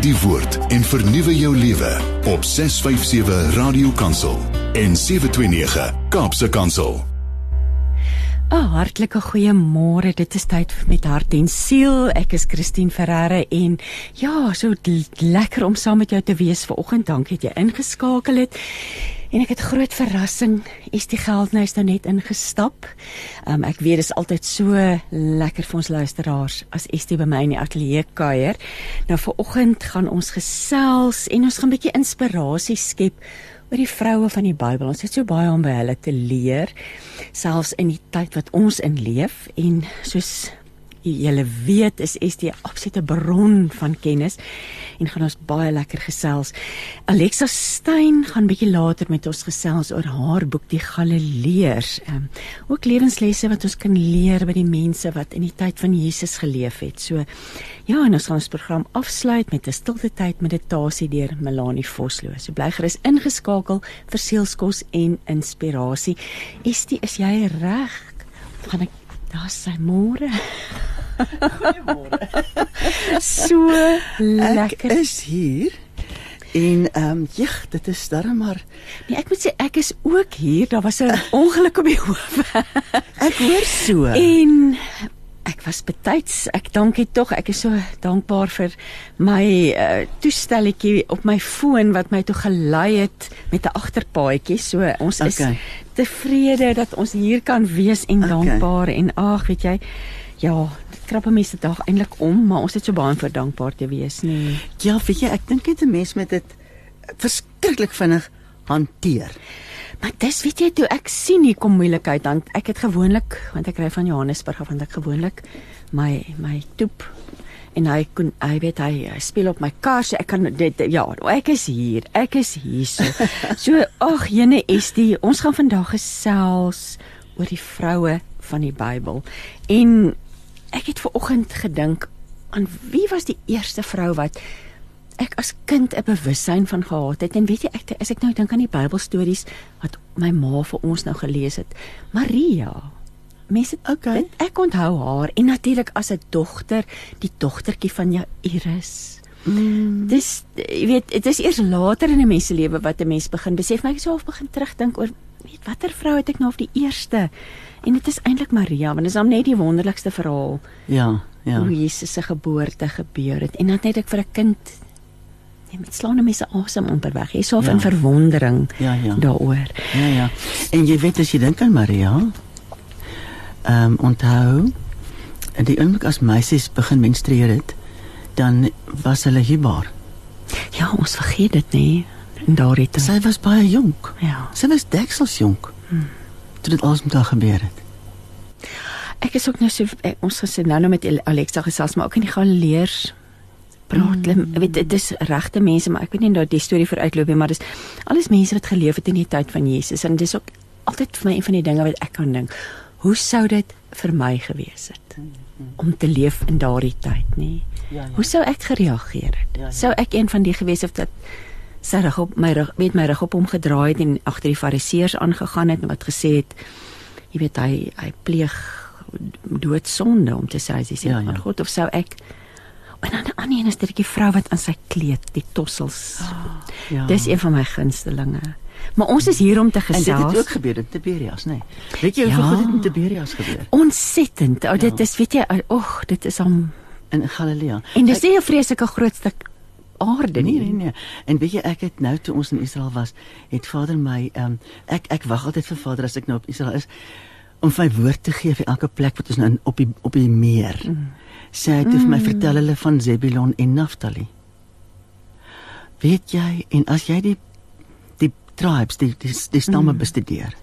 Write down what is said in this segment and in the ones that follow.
die woord en vernuwe jou lewe op 657 Radio Kansel en 729 Kaapse Kansel. 'n Hartlike goeiemôre. Dit is tyd met hart en siel. Ek is Christine Ferreira en ja, so lekker om saam met jou te wees vanoggend. Dankie dat jy ingeskakel het. En ek het groot verrassing. Is die geldnys nou net ingestap? Um, ek weet dit is altyd so lekker vir ons luisteraars as Estie by my in die ateljee kuier. Nou vanoggend gaan ons gesels en ons gaan 'n bietjie inspirasie skep oor die vroue van die Bybel. Ons het so baie om by hulle te leer, selfs in die tyd wat ons in leef en soos julle weet is 'n absolute bron van kennis en gaan ons baie lekker gesels. Alexa Stein gaan bietjie later met ons gesels oor haar boek Die Galileërs. Ehm um, ook lewenslesse wat ons kan leer by die mense wat in die tyd van Jesus geleef het. So ja, en ons gaan ons program afsluit met 'n stilte tyd meditasie deur Melanie Vosloo. So bly gerus ingeskakel vir seelsorg en inspirasie. Estie, is jy reg? Gaan ek Daar's sy môre. Goeiemôre. so lekker. Ek is hier. En ehm um, ja, dit is darm maar nee, ek moet sê ek is ook hier. Daar was 'n ongeluk op die hoof. ek hoor so. En ek was betyds. Ek dankie tog. Ek is so dankbaar vir my uh, toestelletjie op my foon wat my toe gelei het met 'n agterpaadjie. So ons is okay. tevrede dat ons hier kan wees en okay. dankbaar en ag, weet jy, ja, dit krap mense dag eintlik om, maar ons het so baie vir dankbaar te wees, nee. Ja, weet jy, ek dink dit 'n mens met dit verskriklik vinnig hanteer. Maar dis weet jy toe ek sien hier kom moeilikheid dan ek het gewoonlik want ek ry van Johannesburg af want ek gewoonlik my my toep en hy kon hy weet hy, hy speel op my kar so ek kan dit ja ek is hier ek is hier so. So ag jene is die ons gaan vandag gesels oor die vroue van die Bybel. En ek het ver oggend gedink aan wie was die eerste vrou wat ek as kind 'n bewussyn van gehad het en weet jy ek as ek nou dink aan die Bybelstories wat my ma vir ons nou gelees het Maria. Mense okay. dit, ek onthou haar en natuurlik as 'n dogter die dogtertjie van Jairus Mm. Dis jy weet dit is eers later in 'n mens se lewe wat 'n mens begin besef maar ek sou half begin terugdink oor weet watter vrou het ek nou of die eerste? En dit is eintlik Maria want dit is hom net die wonderlikste verhaal. Ja ja. Hoe Jesus se geboorte gebeur het. En dan het ek vir 'n kind Jy met slaande mense asem amper weg. Jy's so ja. in verwondering ja, ja. daaroor. Ja ja. En jy weet as jy dink aan Maria, ehm um, onthou en die oomblik as meisies begin menstrueer het, dan was hulle hierbaar. Ja, ons vergeet dit nie. En daar het sy was baie jonk. Ja. Sy was deksels jonk. Hmm. Toe dit alles met haar gebeur het. Ek is ook nou so ek, ons gesê nou nou met Alexa gesels maar ook in die Galileërs praat hulle mm. weet dit is regte mense maar ek weet nie dat die storie vooruitloop nie maar dis alles mense wat geleef het in die tyd van Jesus en dis ook altyd vir my een van die dinge wat ek kan dink hoe sou dit vir my gewees het om te leef in daardie tyd nê ja, ja. hoe sou ek gereageer het ja, ja. sou ek een van die gewees het wat sy rug op my rug weet my rug op hom gedraai het en agter die fariseërs aangegaan het en wat gesê het jy weet hy hy pleeg doodsonde om te sê hy sê ja, ja. maar God of sou ek En dan 'n ander een is dit die vrou wat aan sy kleed, die tossels. Oh, ja. Dis een van my gunstelinge. Maar ons is hier om te gesels. En dit het ook gebeur in Tiberias, nê? Nee. Weet jy hoeveel ja. goed het in Tiberias gebeur? Ontsettend. O, oh, dit ja. is weet jy, ag, dit is om in Galilea. En dis nie 'n vreeslike groot stuk aarde nie. Nee, nee, nee. En weet jy, ek het nou toe ons in Israel was, het Vader my ehm um, ek ek wag altyd vir Vader as ek nou op Israel is om my woord te gee vir elke plek wat ons nou op die op die meer. Mm sê hy het mm. vir my mm. vertel hulle van Zebulon en Naphtali. Weet jy en as jy die die tribes die die, die stamme mm. bestudeer,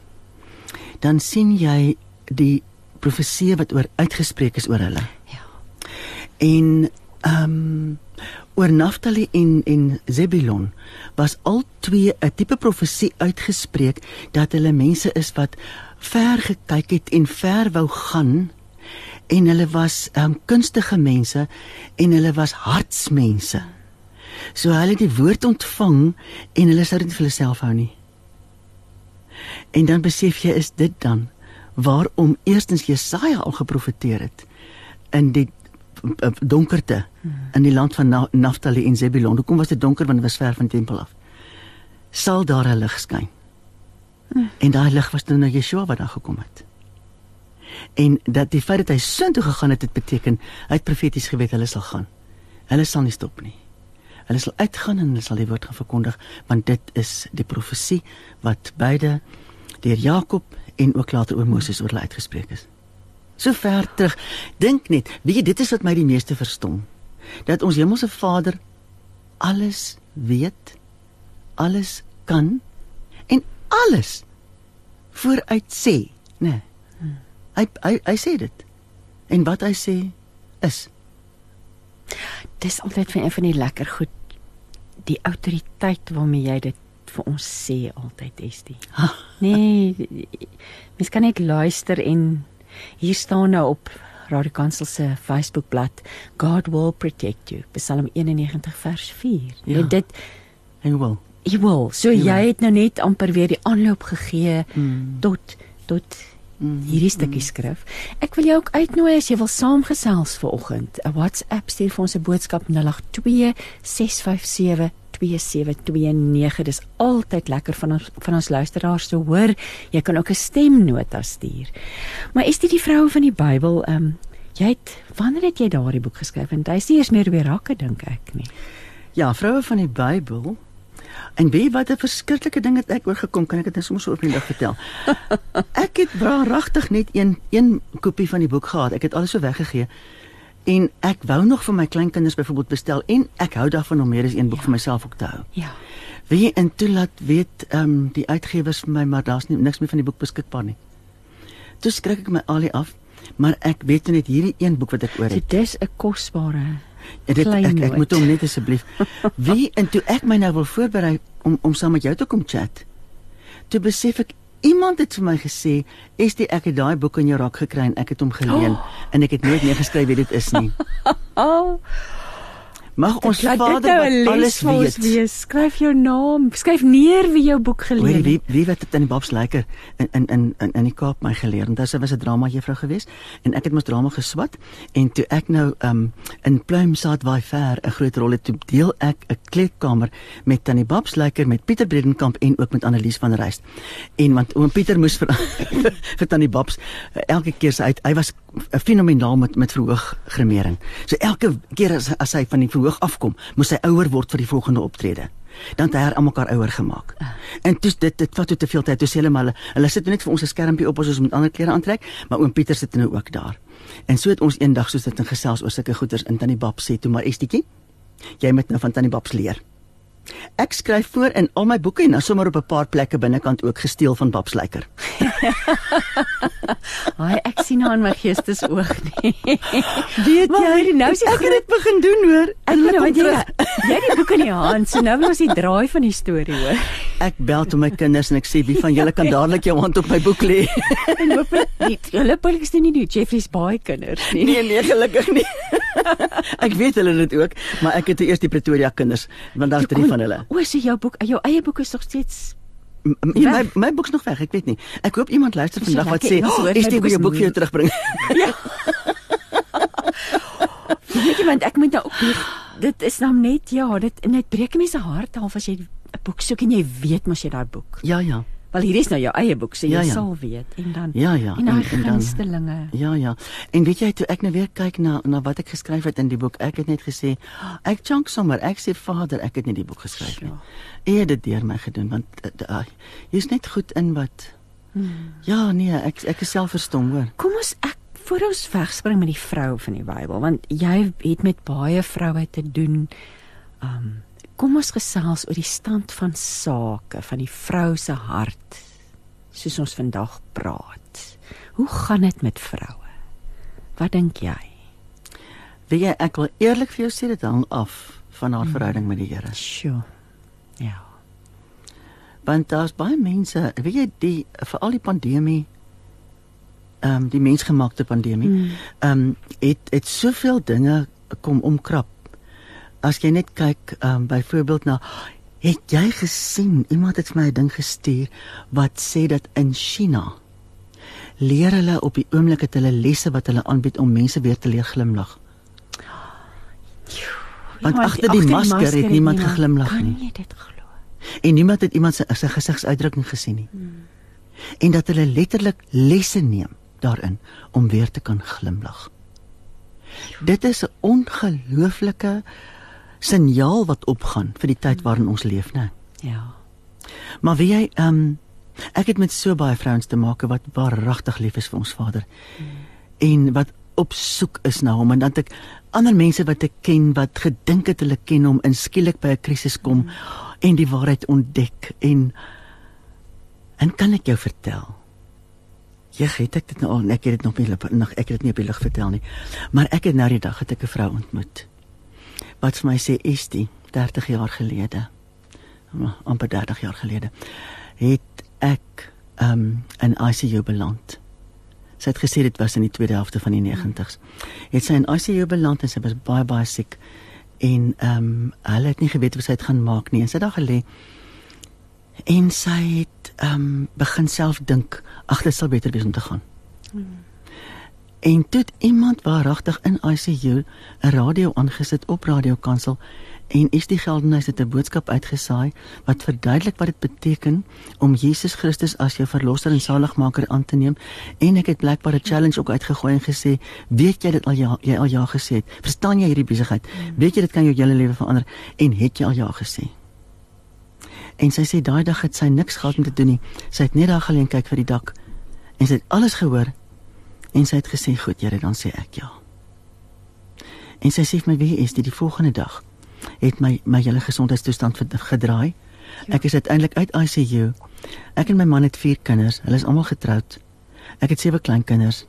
dan sien jy die profesie wat oor uitgespreek is oor hulle. Ja. En ehm um, oor Naphtali en en Zebulon was al twee 'n tipe profesie uitgespreek dat hulle mense is wat ver gekyk het en ver wou gaan en hulle was um, kunstige mense en hulle was hartsmense. So hulle het die woord ontvang en hulle sou dit vir hulle self hou nie. En dan besef jy is dit dan waarom eerstens Jesaja al geprofeteer het in die uh, donkerte in die land van Na Naftali en Zebulon. Hoekom was dit donker want dit was ver van die tempel af? Sal daar 'n lig skyn. En daai lig was toe na Yeshua wat daar gekom het. En dat die feit dat hy sin toe gegaan het, dit beteken hy het profeties geweet hulle sal gaan. Hulle sal nie stop nie. Hulle sal uitgaan en hulle sal die woord gaan verkondig want dit is die profesie wat beide deur Jakob en ook later oor Moses oor hulle uitgespreek is. So ver terug. Dink net, weet jy dit is wat my die meeste verstom. Dat ons Hemelse Vader alles weet, alles kan en alles vooruit sê, né? Nee. Hy hy hy sê dit. En wat hy sê is Dis altyd vir een van die lekker goed die autoriteit waarmee jy dit vir ons sê altyd is die. Nee, mens kan net luister en hier staan nou op Radio Kansel se Facebookblad God will protect you. Psalm 91 vers 4. Ja. Net dit hy wil. jy wil. So Hy wil. jy het nou net amper weer die aanloop gegee Mm. tot tot Mm. hierdie stukkie skrif. Ek wil jou ook uitnooi as jy wil saamgesels vir oggend. 'n WhatsApp stuur vir ons 'n boodskap 082 657 2729. Dis altyd lekker van ons van ons luisteraars te hoor. Jy kan ook 'n stemnota stuur. Maar is dit die vroue van die Bybel? Ehm um, jy het wanneer het jy daardie boek geskryf? En dis nie eers meer weer rakke dink ek nie. Ja, vroue van die Bybel. En weet wat 'n verskriklike ding het ek oorgekom, kan ek dit net sommer so op die dag vertel. ek het waaragtig net een een kopie van die boek gehad. Ek het alles so weggegee. En ek wou nog vir my kleinkinders byvoorbeeld bestel en ek hou daarvan om meer as een boek Ja. vir myself ook te hou. Ja. Wie en toe laat weet ehm um, die uitgewers vir my maar daar's niks meer van die boek beskikbaar nie. Toe skrik ek my alie af, maar ek weet net hierdie een boek wat ek oor So het. dis 'n kosbare dit ek, ek moet hom net asseblief. Wie en toe ek my nou wil voorberei om om saam met jou te kom chat. Toe besef ek iemand het vir my gesê, "Estie, ek het daai boek in jou rak gekry en ek het hom geleen Oh. en ek het nooit neergeskryf wie dit is nie." Mag ons laat Vader nou wat alles weet. wees. Skryf jou naam, skryf neer wie jou boek Hoorie, geleen wie het. wie wat dit in die Babs Lyker in in in in in die Kaap my geleer. Want daar was 'n drama juffrou geweest en ek het mos drama geswat en toe ek nou um in Pluimsaad waai ver 'n groot rol het toe deel ek 'n kleedkamer met Tannie Babs Lyker met Pieter Bredenkamp en ook met Annelies van Reyst. En want oom Pieter moes vir vir Tannie Babs eh, elke keer sy uit hy was fenomenaal met met verhoog grimering. So elke keer as as hy van die verhoog afkom, moes hy ouer word vir die volgende optrede. Dan het hy almal mekaar ouer gemaak. En toe dit dit vat toe te veel tyd. Toe sê hulle maar hulle, hulle sit net vir ons 'n skermpie op as ons met ander klere aantrek, maar oom Pieter sit nou ook daar. En so het ons eendag soos dit in gesels oor sulke goeters in Tannie Bab sê toe maar Estietjie, jy moet nou van Tannie Babs leer. Ek skryf voor in al my boeke en dan sommer op 'n paar plekke binnekant ook gesteel van Babs Lyker. Haai, ek sien haar in my geestesoog nie. Weet Maar hoorie, nou is die ek het dit begin doen hoor. Ek weet nou jy jy die boek in die hand, so nou wil ons die draai van die storie hoor. Ek bel toe my kinders en ek sê wie van julle kan dadelik jou hand op my boek lê? En hopelik nie hulle poliks doen nie die Jeffrey's baie kinders nie. Nee, nee, gelukkig nie. ek weet hulle dit ook, maar ek het eers die Pretoria kinders, want daar's drie van hulle. O, so jou boek, jou eie boek is nog steeds M- Ja, my Weg. my boek's nog weg, ek weet nie. Ek hoop iemand luister vandag wat sê, hoor "Is my dit boek jou is boek vir jou moe." terugbring?" Weet jy want ek moet nou ook weer dit is nou net ja, dit en dit breek mense hart half as jy 'n boek soek en jy weet mos jy daai boek. ja, ja. Wel hier is nou jou eie boek, so jy Ja, ja. sal weet en dan Ja, ja, en en- en dan- gunstelinge. Ja, ja. En weet jy toe ek nou weer kyk na na wat ek geskryf het in die boek, ek het net gesê, ek chunk sommer, ek sê Vader, ek het nie die boek geskryf nie. U het dit deur my gedoen want uh, jy's net goed in wat Hmm. Ja, nee, ek ek is self verstom, hoor. Kom ons ek voor ons wegspring met die vrou van die Bybel want jy het met baie vroue te doen. Um kom ons gesels oor die stand van sake van die vrou se hart soos ons vandag praat. Hoe gaan dit met vroue? Wat dink jy? Weet jy, ek wil eerlik vir jou sê dit hang af van haar verhouding met die Here. Sjoe. Ja. Want daar's baie mense, weet jy, die veral die pandemie ehm um, die mensgemaakte pandemie. Mm. Ehm um, het het soveel dinge kom omkrap. As jy net kyk um, byvoorbeeld na het jy gesien iemand het vir my 'n ding gestuur wat sê dat in China leer hulle op die oomblik het hulle lesse wat hulle aanbied om mense weer te leer glimlag. Want Ja, agter die masker het niemand geglimlag nie. Kan jy dit glo? En niemand het iemand se sy gesigsuitdrukking gesien nie. Hmm. En dat hulle letterlik lesse neem daarin om weer te kan glimlag. Dit is 'n ongelooflike signaal wat opgaan vir die tyd waarin ons leef, né? Ja. Maar wie jy ehm um, ek het met so baie vrouens te maak wat waaragtig lief is vir ons Vader. Hmm. En wat op soek is na hom en dan ek ander mense wat ek ken wat gedink het hulle ken hom en skielik by 'n krisis kom hmm. en die waarheid ontdek en en kan ek jou vertel? Ja, het ek dit nou al ek het dit nog nie nog ek het dit nie op die lig vertel nie. Maar ek het nou die dag het ek 'n vrou ontmoet wat vir my sê Estie 30 jaar gelede amper 30 jaar gelede het ek um, in ICU beland. Sy het gesê dit was in die tweede helfte van die 90's. Het sy in ICU beland en sy was baie baie siek en ehm um, hulle het nie geweet wat sy het gaan maak nie. En sy het daar gelê en sy het ehm um, begin self dink, ag dit sal beter wees om te gaan. Hmm. En toe het iemand waaragtig in ICU 'n radio aangesit op radiokansel en is die geldenhuis het 'n boodskap uitgesaai wat verduidelik wat dit beteken om Jesus Christus as jou verlosser en saligmaker aan te neem. En ek het blykbaar 'n challenge ook uitgegooi en gesê weet jy dit al ja jy al ja gesê het? Verstaan jy hierdie besigheid weet jy dit kan jou hele lewe verander? En het jy al ja gesê? En sy sê daai dag het sy niks gehad om te doen nie. Sy het net daar geleen kyk vir die dak. En sy het alles gehoor en sy het gesê goed Here dan sê ek ja en sy sê vir my wie is dit die volgende dag het my my hele gesondheidstoestand gedraai. Ja. Ek is uiteindelik uit ICU. Ek en my man het 4 kinders. Hulle is almal getroud. Ek het 7 kleinkinders.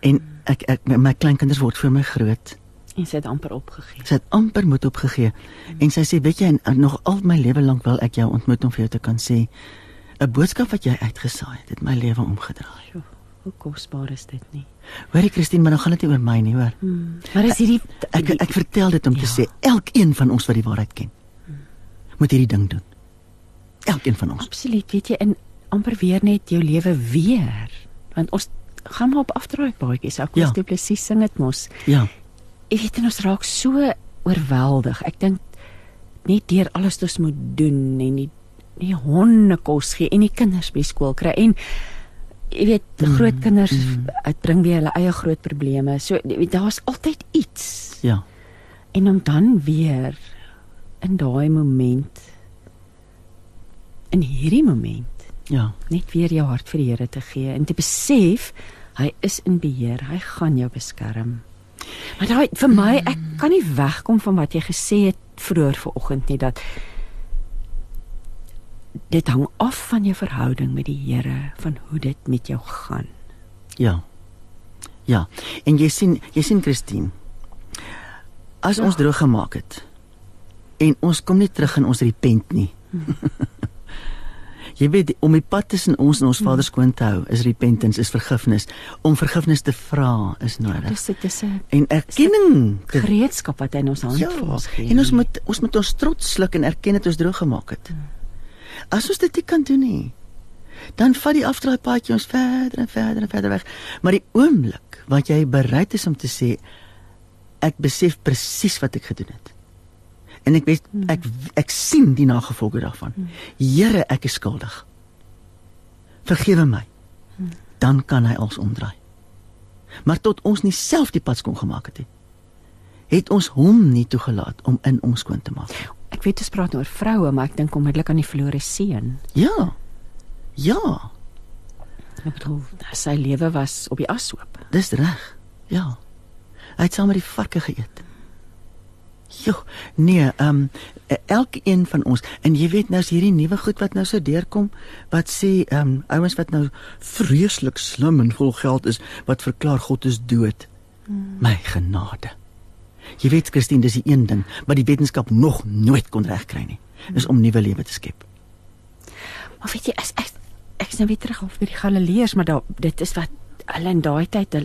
En ek ek my kleinkinders word vir my groot. En sy het amper opgegee. Sy het amper moed opgegee. Hmm. En sy sê, "Weet jy, nog al my lewe lank wil ek jou ontmoet om vir jou te kan sê 'n boodskap wat jy uitgesaai het, het my lewe omgedraai." Jo, hoe kosbaar is dit nie? Hoorie Christine, maar nou gaan dit nie oor my nie, hoor. Hmm. Maar is hierdie ek ek, ek vertel dit om ja. te sê elkeen van ons wat die waarheid ken, hmm. moet hierdie ding doen. Elkeen van ons. Absoluut, weet jy, in amper weer net jou lewe weer. Want ons gaan maar op afdraai baadjies, ek was ja. presies sing dit mos. Ja. Ek weet ons raak so oorweldig. Ek dink net deur alles wat ons moet doen en die die honde kos gee en die kinders by skool kry en jy weet mm, groot kinders mm. uitbring weer hulle eie groot probleme. So daar's altyd iets. Ja. En om dan weer in daai moment in hierdie moment ja, net weer jou hart vir die Here te gee en te besef hy is in beheer. Hy gaan jou beskerm. Maar daai vir my ek kan nie wegkom van wat jy gesê het vroeër vanoggend nie dat dit hang af van jou verhouding met die Here, van hoe dit met jou gaan. Ja. Ja. En jy sien, jy sien Christine. As ja. ons droog gemaak het en ons kom nie terug in ons repent nie. Hmm. jy weet om die pad tussen ons en ons Vader skoon te hou, is repentance, is vergifnis. Om vergifnis te vra is nodig. Dis dit is 'n en erkenning, gereedskap wat hy in ons hand ja, vir ons gee. En ons moet ons moet ons trots sluk en erken dat ons droog gemaak het. Hmm. As ons dit nie kan doen nie, dan vat die afdraai paadjie ons verder en verder en verder weg. Maar die oomblik wat jy bereid is om te sê ek besef presies wat ek gedoen het. En ek weet ek ek sien die nagevolge daarvan. Here, ek is skuldig. Vergewe my. Dan kan hy ons omdraai. Maar tot ons nie self die pad skoon gemaak het nie, het ons hom nie toegelaat om in ons skoon te maak. Ek weet ons praat oor vroue, maar ek dink onmiddellik aan die verlore seun. Ja. Ja. Ek bedoel, sy lewe was op die ashoop. Dis reg. Ja. Hy het saam met die varke geëet. Jo, nee, ehm um, elkeen van ons en jy weet nou is hierdie nuwe goed wat nou so deurkom wat sê ehm um, ouens wat nou vreeslik slim en vol geld is wat verklaar God is dood. Hmm. My genade. Jy weet Christine, dis die een ding wat die wetenskap nog nooit kon regkry nie, is om nuwe lewe te skep. Maar weet jy, as ek ek is nou weer terug op by die Galileërs, maar daar dit is wat hulle in daai tyd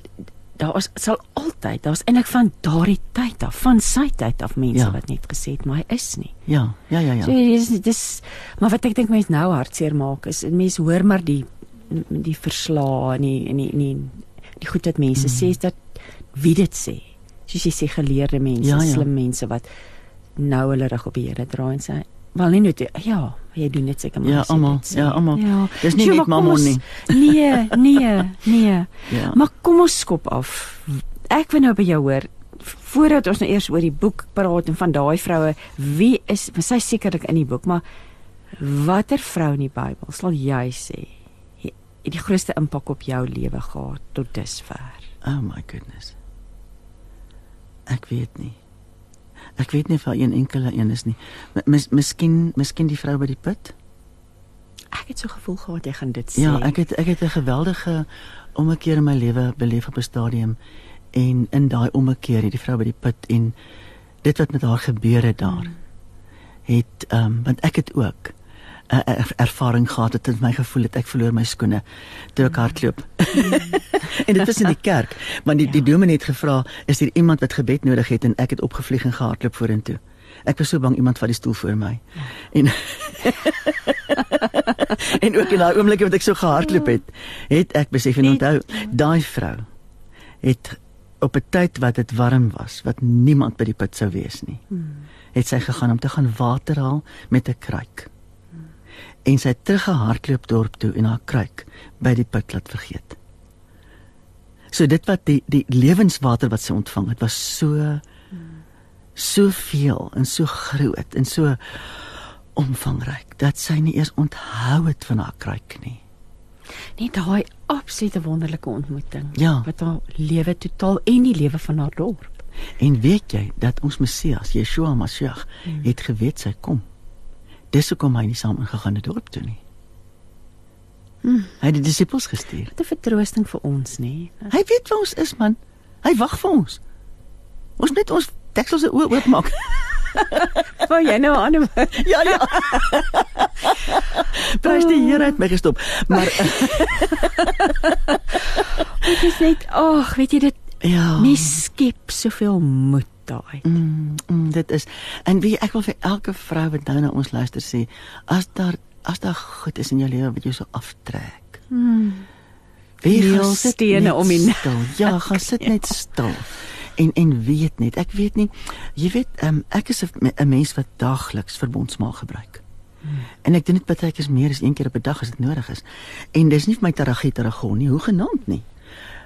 daar was sal altyd, daar's eintlik van daardie tyd af, van sy tyd af mense ja. wat net gesê het, maar hy is nie. Ja, ja, ja, ja. So dis dis maar wat ek dink mense nou hartseer maak is mense hoor maar die die verslae en die en die, die die goed wat mense mm. sê is dat wie dit sê soos jy sê geleerde mense, Ja, ja. slim mense wat nou hulle rug op die Here draai en sê wel nie net ja, jy doen dit seker maar. Ja, almal, ja, almal. Ja. Dis nie Sjoe, net mammon ons- Nee, nee, nee. Ja. Maar kom ons skop af. Ek wil nou by jou hoor voordat ons nou eers oor die boek praat en van daai vroue, wie is sy sekerlik in die boek, maar watter vrou in die Bybel sal jy sê het die grootste impak op jou lewe gehad tot dusver? Oh my goodness. Ek weet nie. Ek weet nie of daar een enkele een is nie. Mis, miskien miskien die vrou by die put? Ek het so gevoel gehad jy gaan dit sê. Ja, ek het ek het 'n geweldige ommekeer in my lewe beleef op 'n stadium en in daai ommekeer het die vrou by die put en dit wat met haar gebeur het daar het ehm um, want ek het ook 'n er, ervaring gehad het in my gevoel het ek verloor my skoene toe ek hardloop. en dit was in die kerk, want die ja. die dominee het gevra, is daar iemand wat gebed nodig het en ek het opgevlieg en gehardloop vorentoe. Ek was so bang iemand vat die stoel voor my. En en ook in daai oomblik wat ek so gehardloop het, het ek besef en onthou, daai vrou het op 'n tyd wat dit warm was, wat niemand by die put sou wees nie. Het sy gegaan om te gaan water haal met 'n kruik. En sy het teruggehardloop dorp toe en haar kruik by die put laat vergeet. So dit wat die die lewenswater wat sy ontvang het was so soveel en so groot en so omvangryk dat sy nie eers onthou het van haar kruik nie. Nee, daai absolute wonderlike ontmoeting Ja. wat haar lewe totaal en die lewe van haar dorp. En weet jy dat ons Messias, Yeshua Mashiach, hmm. het geweet sy kom. Dis hoekom hy nie saam ingegaan het dorp toe nie. Hmm. Hy het die disippels gestuur. Wat 'n vertroosting vir ons, nê? Hy weet waar ons is, man. Hy wag vir ons. Ons net ons deksels se oë oopmaak. Wou jy nou 'n ander woord? ja, ja. Prys die Here het my gestop. Maar Dit is net, ag, weet jy dit ja. mens skep soveel moed daai. Mm, mm, dit is en wie ek wil vir elke vrou wat nou na ons luister sê, as daar as daar goed is in jou lewe wat jou so aftrek. Mm. Wie gaan stene om nek. stil. Ja, gaan sit net stil. En en weet net, ek weet nie, jy weet, um, ek is 'n mens wat daagliks verbondsmaal gebruik. En ek doen dit baie keer meer as een keer op 'n dag as dit nodig is. En dis nie vir my teragie teragon nie, hoe genaamd nie.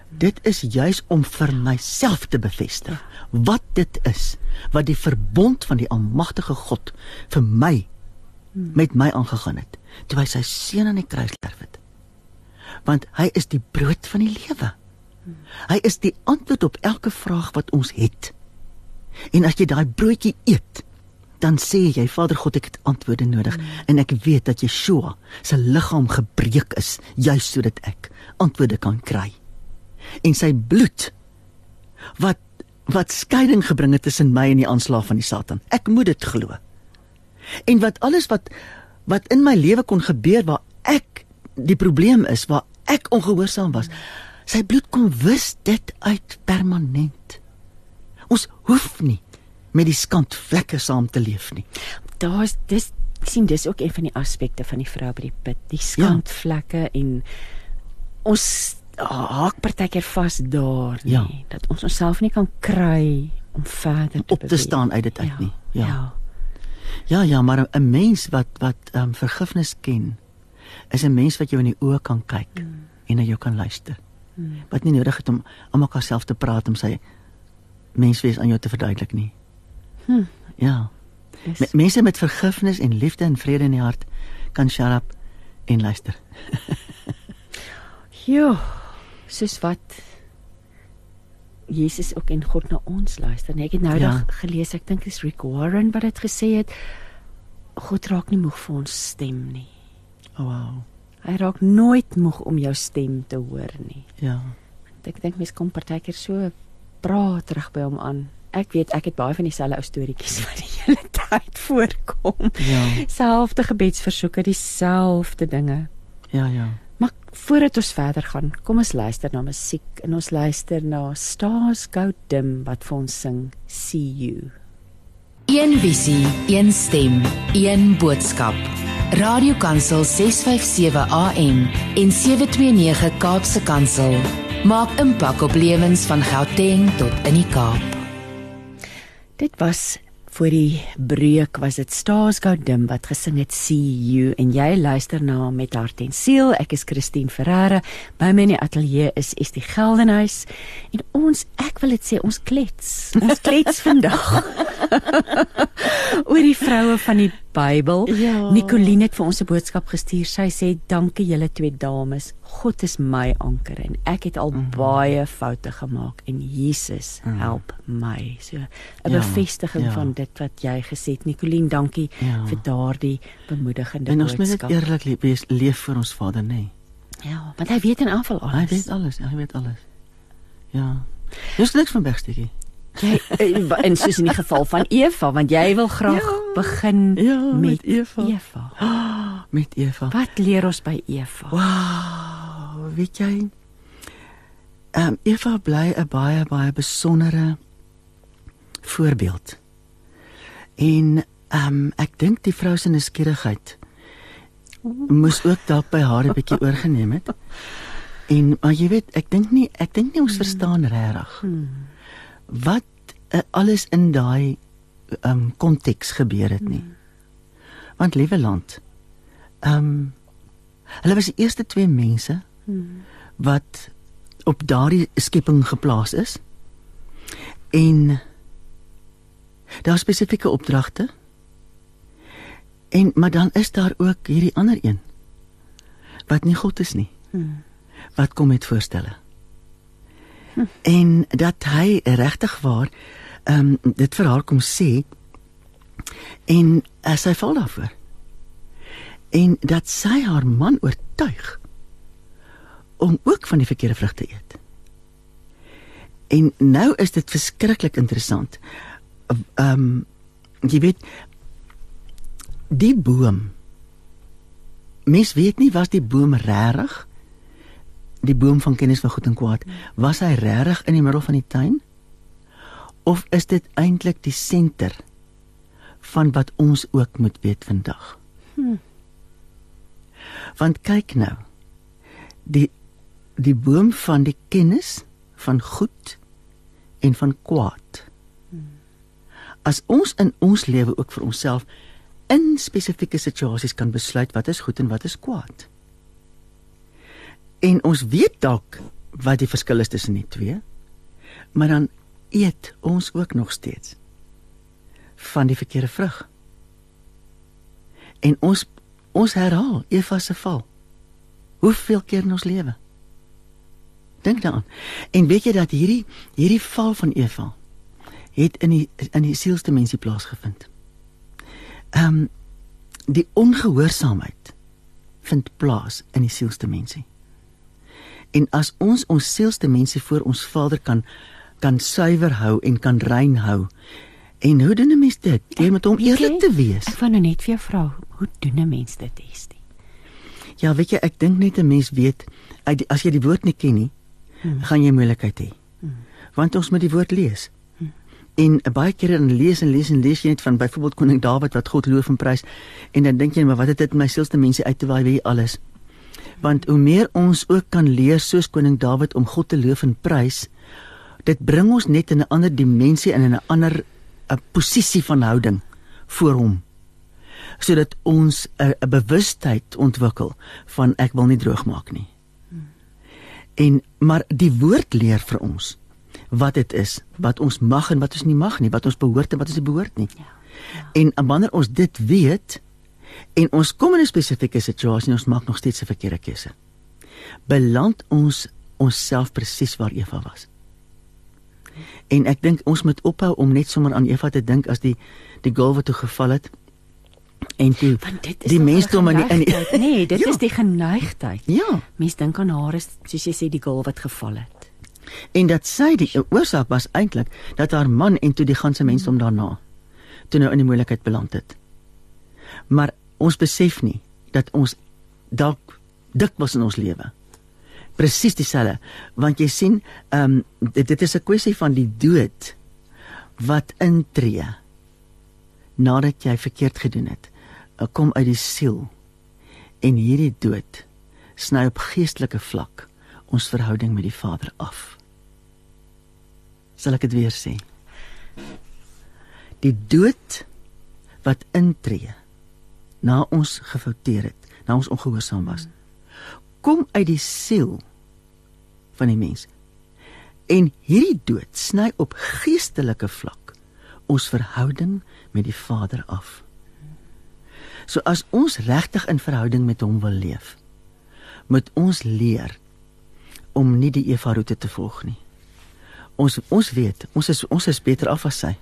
Dit is juis om vir myself te bevestig wat dit is wat die verbond van die almagtige God vir my met my aangegaan het toe hy sy seun aan die kruis sterf het. Want hy is die brood van die lewe. Hy is die antwoord op elke vraag wat ons het. En as jy daai broodjie eet, dan sê jy Vader God ek het antwoorde nodig mm. en ek weet dat Yeshua se liggaam gebreek is juis sodat ek antwoorde kan kry. En sy bloed wat wat skeiding gebring het tussen my en die aanslag van die Satan. Ek moet dit glo. En wat alles wat wat in my lewe kon gebeur waar ek die probleem is waar ek ongehoorsaam was. Sy bloed kom wis dit uit permanent. Ons hoef nie met die skandvlekke saam te leef nie. Daar's dis sien dis ook een van die aspekte van die vrou by die put, die skandvlekke ja. en ons haak partykeer vas daar nie Ja. dat ons onsself nie kan kry om verder te Op te beweeg. staan uit dit uit nie. Ja. ja. Ja, ja, maar 'n mens wat wat ehm um, vergifnis ken, is 'n mens wat jou in die oë kan kyk mm. en na jou kan luister. Mm. Wat nie nodig het om aan mekaar self te praat om sy menswees aan jou te verduidelik nie. Hm. Ja. Dis- Me, mense met vergifnis en liefde en vrede in die hart kan shut up en luister. Ja, soos wat Jesus ook en God na ons luister. Nee, ek het nou Ja. gelees, ek dink dis Rick Warren wat dit gesê het. God raak nie moeg vir ons stem nie. Oh, wow. Hy raak nooit moeg om jou stem te hoor nie. Ja. Ek dink mense kom partykeer so praat terug by hom aan. Ek weet ek het baie van dieselfde ou storieetjies wat die hele tyd voorkom. Ja. Selfde gebedsversoeke, dieselfde dinge. Ja, ja. Voordat ons verder gaan, kom ons luister na musiek en ons luister na Stars Go Dim wat vir ons sing See You. Een visie, een stem, een boodskap. Radiokansel 657 AM en 729 Kaapse Kansel maak impak op lewens van Gauteng tot in die Kaap. Dit was voor die breuk was dit Staasgoudim wat gesing het See You en jy luister na met hart en siel. Ek is Christine Ferreira. By my in die ateljee is Estie Geldenhuys en ons ek wil dit sê ons klets. Ons klets vandag oor die vroue van die Bybel. Ja. Nicoline het vir ons 'n boodskap gestuur. Sy sê dankie julle twee dames. God is my anker en ek het al mm -hmm. baie foute gemaak en Jesus mm. help my. So 'n ja, bevestiging ja. van dit wat jy gesê het. Nicoline, dankie ja. vir daardie bemoedigende en boodskap. En ons moet dit eerlik leef, leef vir ons Vader, nê. Nee. Ja, want hy weet in aanval alles. Hy weet alles, hy weet alles. Ja. Dis niks van Bergstukkie. Jy en soos in die geval van Eva, want jy wil graag ja, begin ja, met, met Eva. Eva. Oh, met Eva. Wat leer ons by Eva? Wow, weet jy? Ehm um, Eva bly 'n baie baie besondere voorbeeld. En ehm um, ek dink die vrou se nuuskierigheid moes ook dalk by haar 'n bietjie oorgeneem het. En maar jy weet, ek dink nie ek dink nie ons hmm. verstaan regtig. Hmm. Wat uh, alles in daai ehm um, konteks gebeur het nie. Hmm. Want liewe land. Ehm um, hulle was die eerste twee mense hmm. wat op daardie skepping geplaas is. En daar spesifieke opdragte. En maar dan is daar ook hierdie ander een wat nie God is nie. Hmm. Wat kom met voorstelle? Hm. En dat hy regtig waar ehm um, dit vir haar kom sê en as hy val daarvoor. En dat sy haar man oortuig om ook van die verkeerde vrug te eet. En nou is dit verskriklik interessant. Ehm um, jy weet die boom mens weet nie was die boom regtig die boom van kennis van goed en kwaad was hy regtig in die middel van die tuin of is dit eintlik die senter van wat ons ook moet weet vandag hmm. want kyk nou die die boom van die kennis van goed en van kwaad. As ons in ons lewe ook vir onsself in spesifieke situasies kan besluit wat is goed en wat is kwaad. En ons weet dalk wat die verskil is tussen die twee. Maar dan eet ons ook nog steeds van die verkeerde vrug. En ons ons herhaal Eva se val. Hoeveel keer in ons lewe? Dink daaraan. En weet jy dat hierdie hierdie val van Eva het in die in die sielsdimensie plaasgevind. Ehm um, die ongehoorsaamheid vind plaas in die sielsdimensie. En as ons ons sielsdimensie voor ons Vader kan kan suiwer hou en kan rein hou. En hoe doen 'n mens dit? Deur met hom eerlik te wees. Ek van net vir jou vra, hoe doen 'n mens dit, Estie? Ja, weet jy, ek dink net 'n mens weet as jy die woord nie ken nie, hmm. gaan jy moeilikheid hê. Hmm. Want ons moet die woord lees. Hmm. En baie kere dan lees en lees en lees jy net van byvoorbeeld koning Dawid wat God loof en prys en dan dink jy maar wat het dit in my sielste mense uit te waai wie alles. Want hoe meer ons ook kan leer soos koning Dawid om God te loof en prys, dit bring ons net in 'n ander dimensie en in 'n ander 'n posisie van houding voor hom sodat ons 'n bewustheid ontwikkel van ek wil nie droog maak nie. En maar die woord leer vir ons wat dit is, wat ons mag en wat ons nie mag nie, wat ons behoort en wat ons nie behoort nie. Ja. ja. En wanneer ons dit weet en ons kom in 'n spesifieke situasie en ons maak nog steeds 'n verkeerde keuse. Beland ons onsself presies waar Eva was. En ek dink ons moet ophou om net sommer aan Eva te dink as die die golf wat toe geval het en toe die mensdom in die nee dit ja. is die geneigtheid ja mens dink aan haar is soos jy sê die girl wat geval het en dat sy die oorsaak was eintlik dat haar man en toe die ganse mensdom mm. daarna toe nou in die moeilikheid beland het maar ons besef nie dat ons dalk dik was in ons lewe presies dieselfde want jy sien ehm um, dit, dit is 'n kwessie van die dood wat intree nadat jy verkeerd gedoen het, eh, kom uit die siel. En hierdie dood sny op geestelike vlak ons verhouding met die Vader af. Sal ek dit weer sê? Die dood wat intree na ons gefouteer het, na ons ongehoorsaam was, kom uit die siel van die mens. En hierdie dood sny op geestelike vlak ons verhouding met die Vader af. So as ons regtig in verhouding met hom wil leef, moet ons leer om nie die Eva roete te volg nie. Ons ons weet, ons is ons is beter af as sy.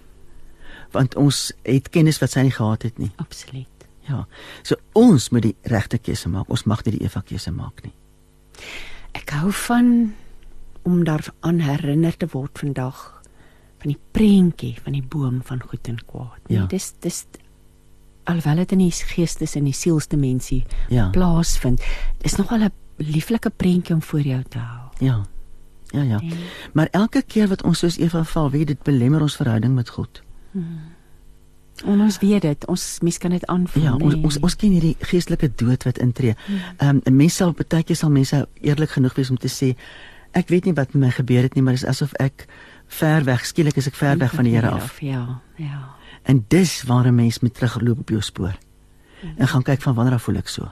Want ons het kennis wat sy nie gehad het nie. Absoluut. Ja. So ons moet die regte keuse maak. Ons mag nie die Eva keuse maak nie. Ek hou van om daaraan herinner te word vandag van die prentjie van die boom van goed en kwaad. Nee, Ja. dis dis alhoewel dit in die geestes en die sielsdimensie Ja. plaasvind, dis nogal 'n lieflike prentjie om voor jou te hou. Ja. Ja ja. En- Maar elke keer wat ons soos Eva val, weet dit belemmer ons verhouding met God. En ons weet dit, ons mens kan dit aanvoel. Ja, ons nee. ons ons ken hierdie geestelike dood wat intree. Ehm um, mense sal baie keer sal mense eerlik genoeg wees om te sê ek weet nie wat met my gebeur het nie, maar dit is asof ek ver weg, skielik is ek ver weg van die Here af. Ja, ja. En dis waar 'n mens moet terugloop op jou spoor. En gaan kyk van wanneer af voel ek so.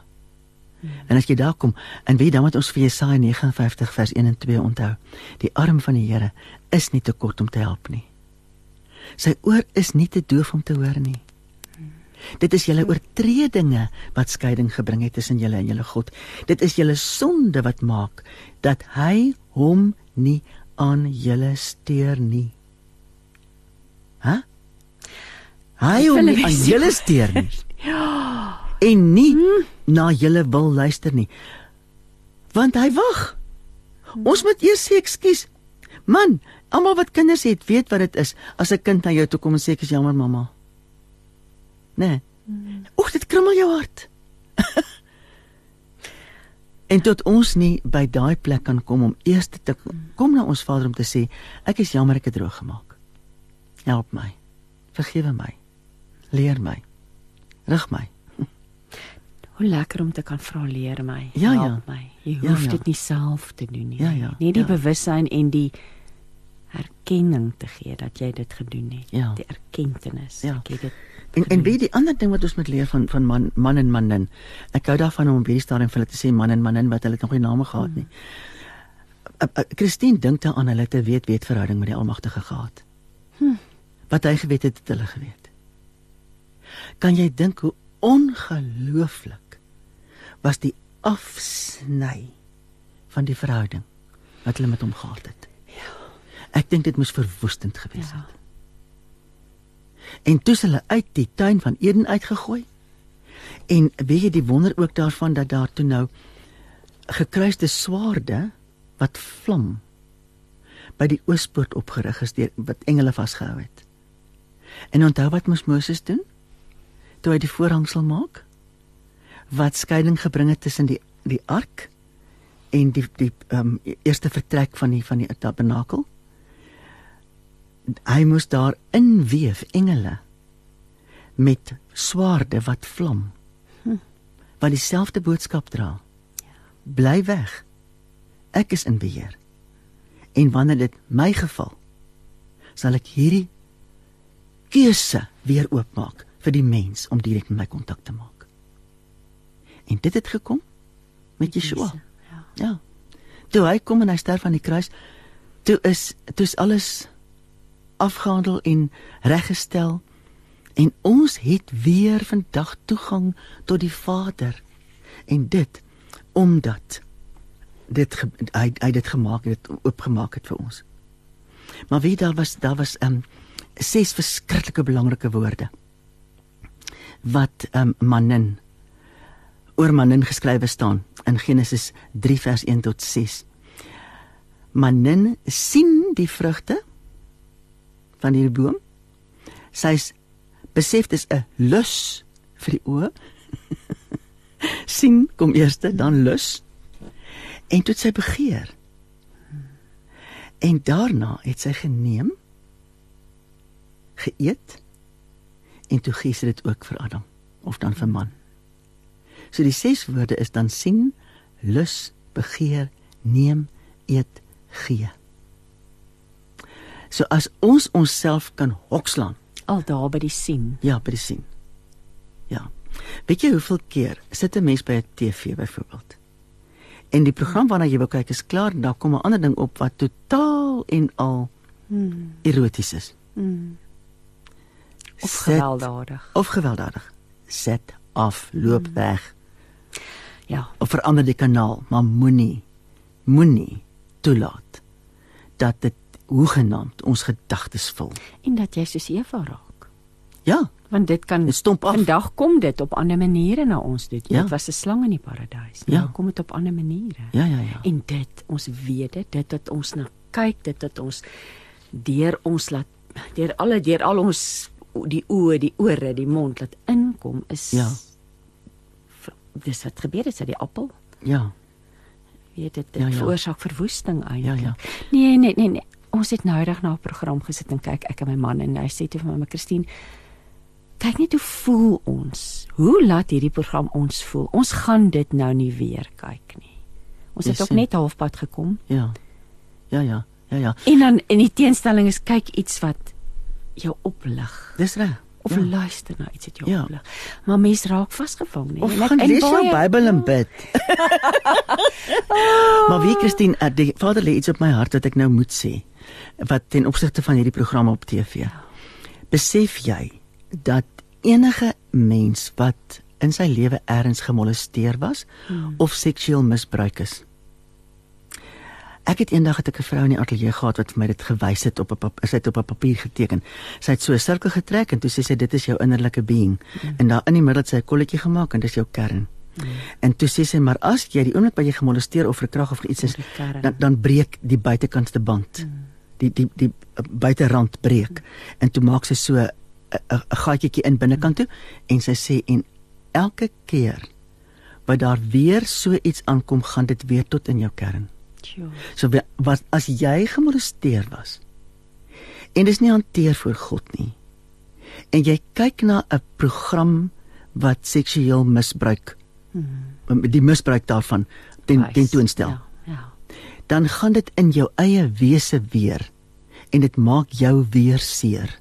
En as jy daar kom, en weet dan wat ons vir Jesaja 59 vers 1 en 2 onthou. Die arm van die Here is nie te kort om te help nie. Sy oor is nie te doof om te hoor nie. Dit is julle oortredinge wat skeiding gebring het tussen julle en julle God. Dit is julle sonde wat maak dat hy hom nie aan julle steur nie. Hæ? Hy hom nie aan julle steur nie. En nie na julle wil luister nie. Want hy wag. Ons moet eers sê ekskuus. Man, almal wat kinders het, weet wat dit is as 'n kind na jou toe kom en sê ek is jammer mamma. Nee. Oek, dit krummel jou hart. en tot ons nie by daai plek kan kom om eers te kom na ons Vader om te sê ek is jammer ek het droog gemaak. Help my. Vergewe my. Leer my. Rig my. Hoe lekker om te kan vra leer my, Ja, ja. help my. Jy Ja, hoef ja. dit nie self te doen nie. Ja, ja, Net die ja. bewussyn en die erkenning te gee dat jy dit gedoen het. Ja. Die erkenning. Ja. Ek het dit En en weet die ander ding wat ons moet leer van van man man en manin. Ek hou daarvan om op hierdie stadium vir hulle te sê man en manin wat hulle nog nie name gehad nie. Uh, uh, Christine dink daaraan hulle te weet weet verhouding met die Almagtige gehad. Hm. Wat hy geweet het, het hulle geweet. Kan jy dink hoe ongelooflik was die afsny van die verhouding wat hulle met hom gehad het? Ja. Ek dink dit moes verwoestend gewees het. ja. En toe hulle uit die tuin van Eden uitgegooi. En weet jy die wonder ook daarvan dat daar toe nou gekruiste swaarde wat vlam by die oospoort opgerig is deur wat engele vasgehou het. En onthou wat moes Moses doen? Toe hy die voorhangsel maak wat skeiding gebring het tussen die die ark en die die ehm um, eerste vertrek van die van die tabernakel. Hy moes daar inweef engele met swaarde wat vlam hm. wat dieselfde boodskap dra. Bly weg. Ek is in beheer. En wanneer dit my geval sal ek hierdie keuse weer oopmaak vir die mens om direk met my kontak te maak en dit het gekom met Yeshua. Ja. ja. Toe hy kom en hy sterf aan die kruis toe is toe is alles afgehandel en reggestel. En ons het weer vandag toegang tot die Vader. En dit omdat dit hy hy dit gemaak het dit oopgemaak het vir ons. Maar weet daar was daar was um ses verskriklike belangrike woorde wat um manin oor manin geskrywe staan in Genesis 3 vers 1 tot 6 manin sien die vrugte van hierdie boom. Sy's besef dis 'n lus vir die oë. sien kom eerste, dan lus. En toe sy begeer. En daarna het sy geneem, geëet en toe gee sy dit ook vir Adam of dan vir man. So die ses woorde is dan sien, lus, begeer, neem, eet, gee. So as ons onsself kan hokslaan Al daar by die sien. Ja, by die sien. Ja. Weet jy hoeveel keer sit 'n mens by 'n TV byvoorbeeld? En die program waarna jy wil kyk is klaar en daar kom 'n ander ding op wat totaal en al Hmm. eroties is. hmm. Of Sit- gewelddadig. Of gewelddadig. Set af, loop weg Ja. of verander die kanaal, maar moenie moenie toelaat dat dit hoegenaamd ons gedagtes vul. En dat jy soos Eva raak. Ja, Want dit kan dit stomp af. vandag kom dit op ander maniere na ons toe. Ja. Dit was 'n slang in die paradys. Ja. Nou kom dit op ander maniere. Ja, ja, ja. En dit, ons weet dit, dit wat ons na kyk, dit wat ons deur ons laat deur alle deur al ons die oë, die ore, die mond laat inkom is Ja. Dis wat gebeur het uit die appel. Ja. Weet dit dit Ja, ja. veroorsaak verwoesting eintlik. Ja, ja. Nee, nee, nee, nee. Ons het nou eendag na 'n program gesit en kyk ek en my man en hy sê toe vir my, "Maar Christine, kyk net hoe voel ons. Hoe laat hierdie program ons voel? Ons gaan dit nou nie weer kyk nie." Ons het ook net halfpad gekom. Ja. Ja, ja. Ja, ja. En dan in die teenstelling is kyk iets wat jou oplig Dis reg. Of ja. luister na iets wat jou Ja. oplig. Maar mens raak vasgevang. Of En ek- gaan lees jou Bybel en bid. maar wie Christine, eh, die Vader lê iets op my hart wat ek nou moet sê wat ten opsigte van hierdie programme op TV. Besef jy dat enige mens wat in sy lewe ergens gemolesteer was hmm. of seksueel misbruik is. Ek het eendag het ek 'n vrou in die ateljee gehad wat vir my dit gewys het op 'n sy het op 'n papier geteken. Sy het so 'n sirkel getrek en toe sê sy dit is jou innerlike being. Hmm. En daar in die middel het sy 'n kolletjie gemaak en dis jou kern. Hmm. En toe sê sy maar as jy die oomblik wat jy gemolesteer of verkrag of iets is, dan dan breek die buitekantste band. Hmm. Die die die uh, buiterand breek. Hmm. En toe maak sy so 'n 'n 'n gaatjie in binnekant toe en sy sê en elke keer wat daar weer so iets aankom, gaan dit weer tot in jou kern. So wa- wat as jy gemolesteer was en dis nie hanteer voor God nie. En jy kyk na 'n program wat seksueel misbruik hmm. die misbruik daarvan ten Wys. tentoonstel. Ja, ja. Dan gaan dit in jou eie wese weer en dit maak jou weer seer.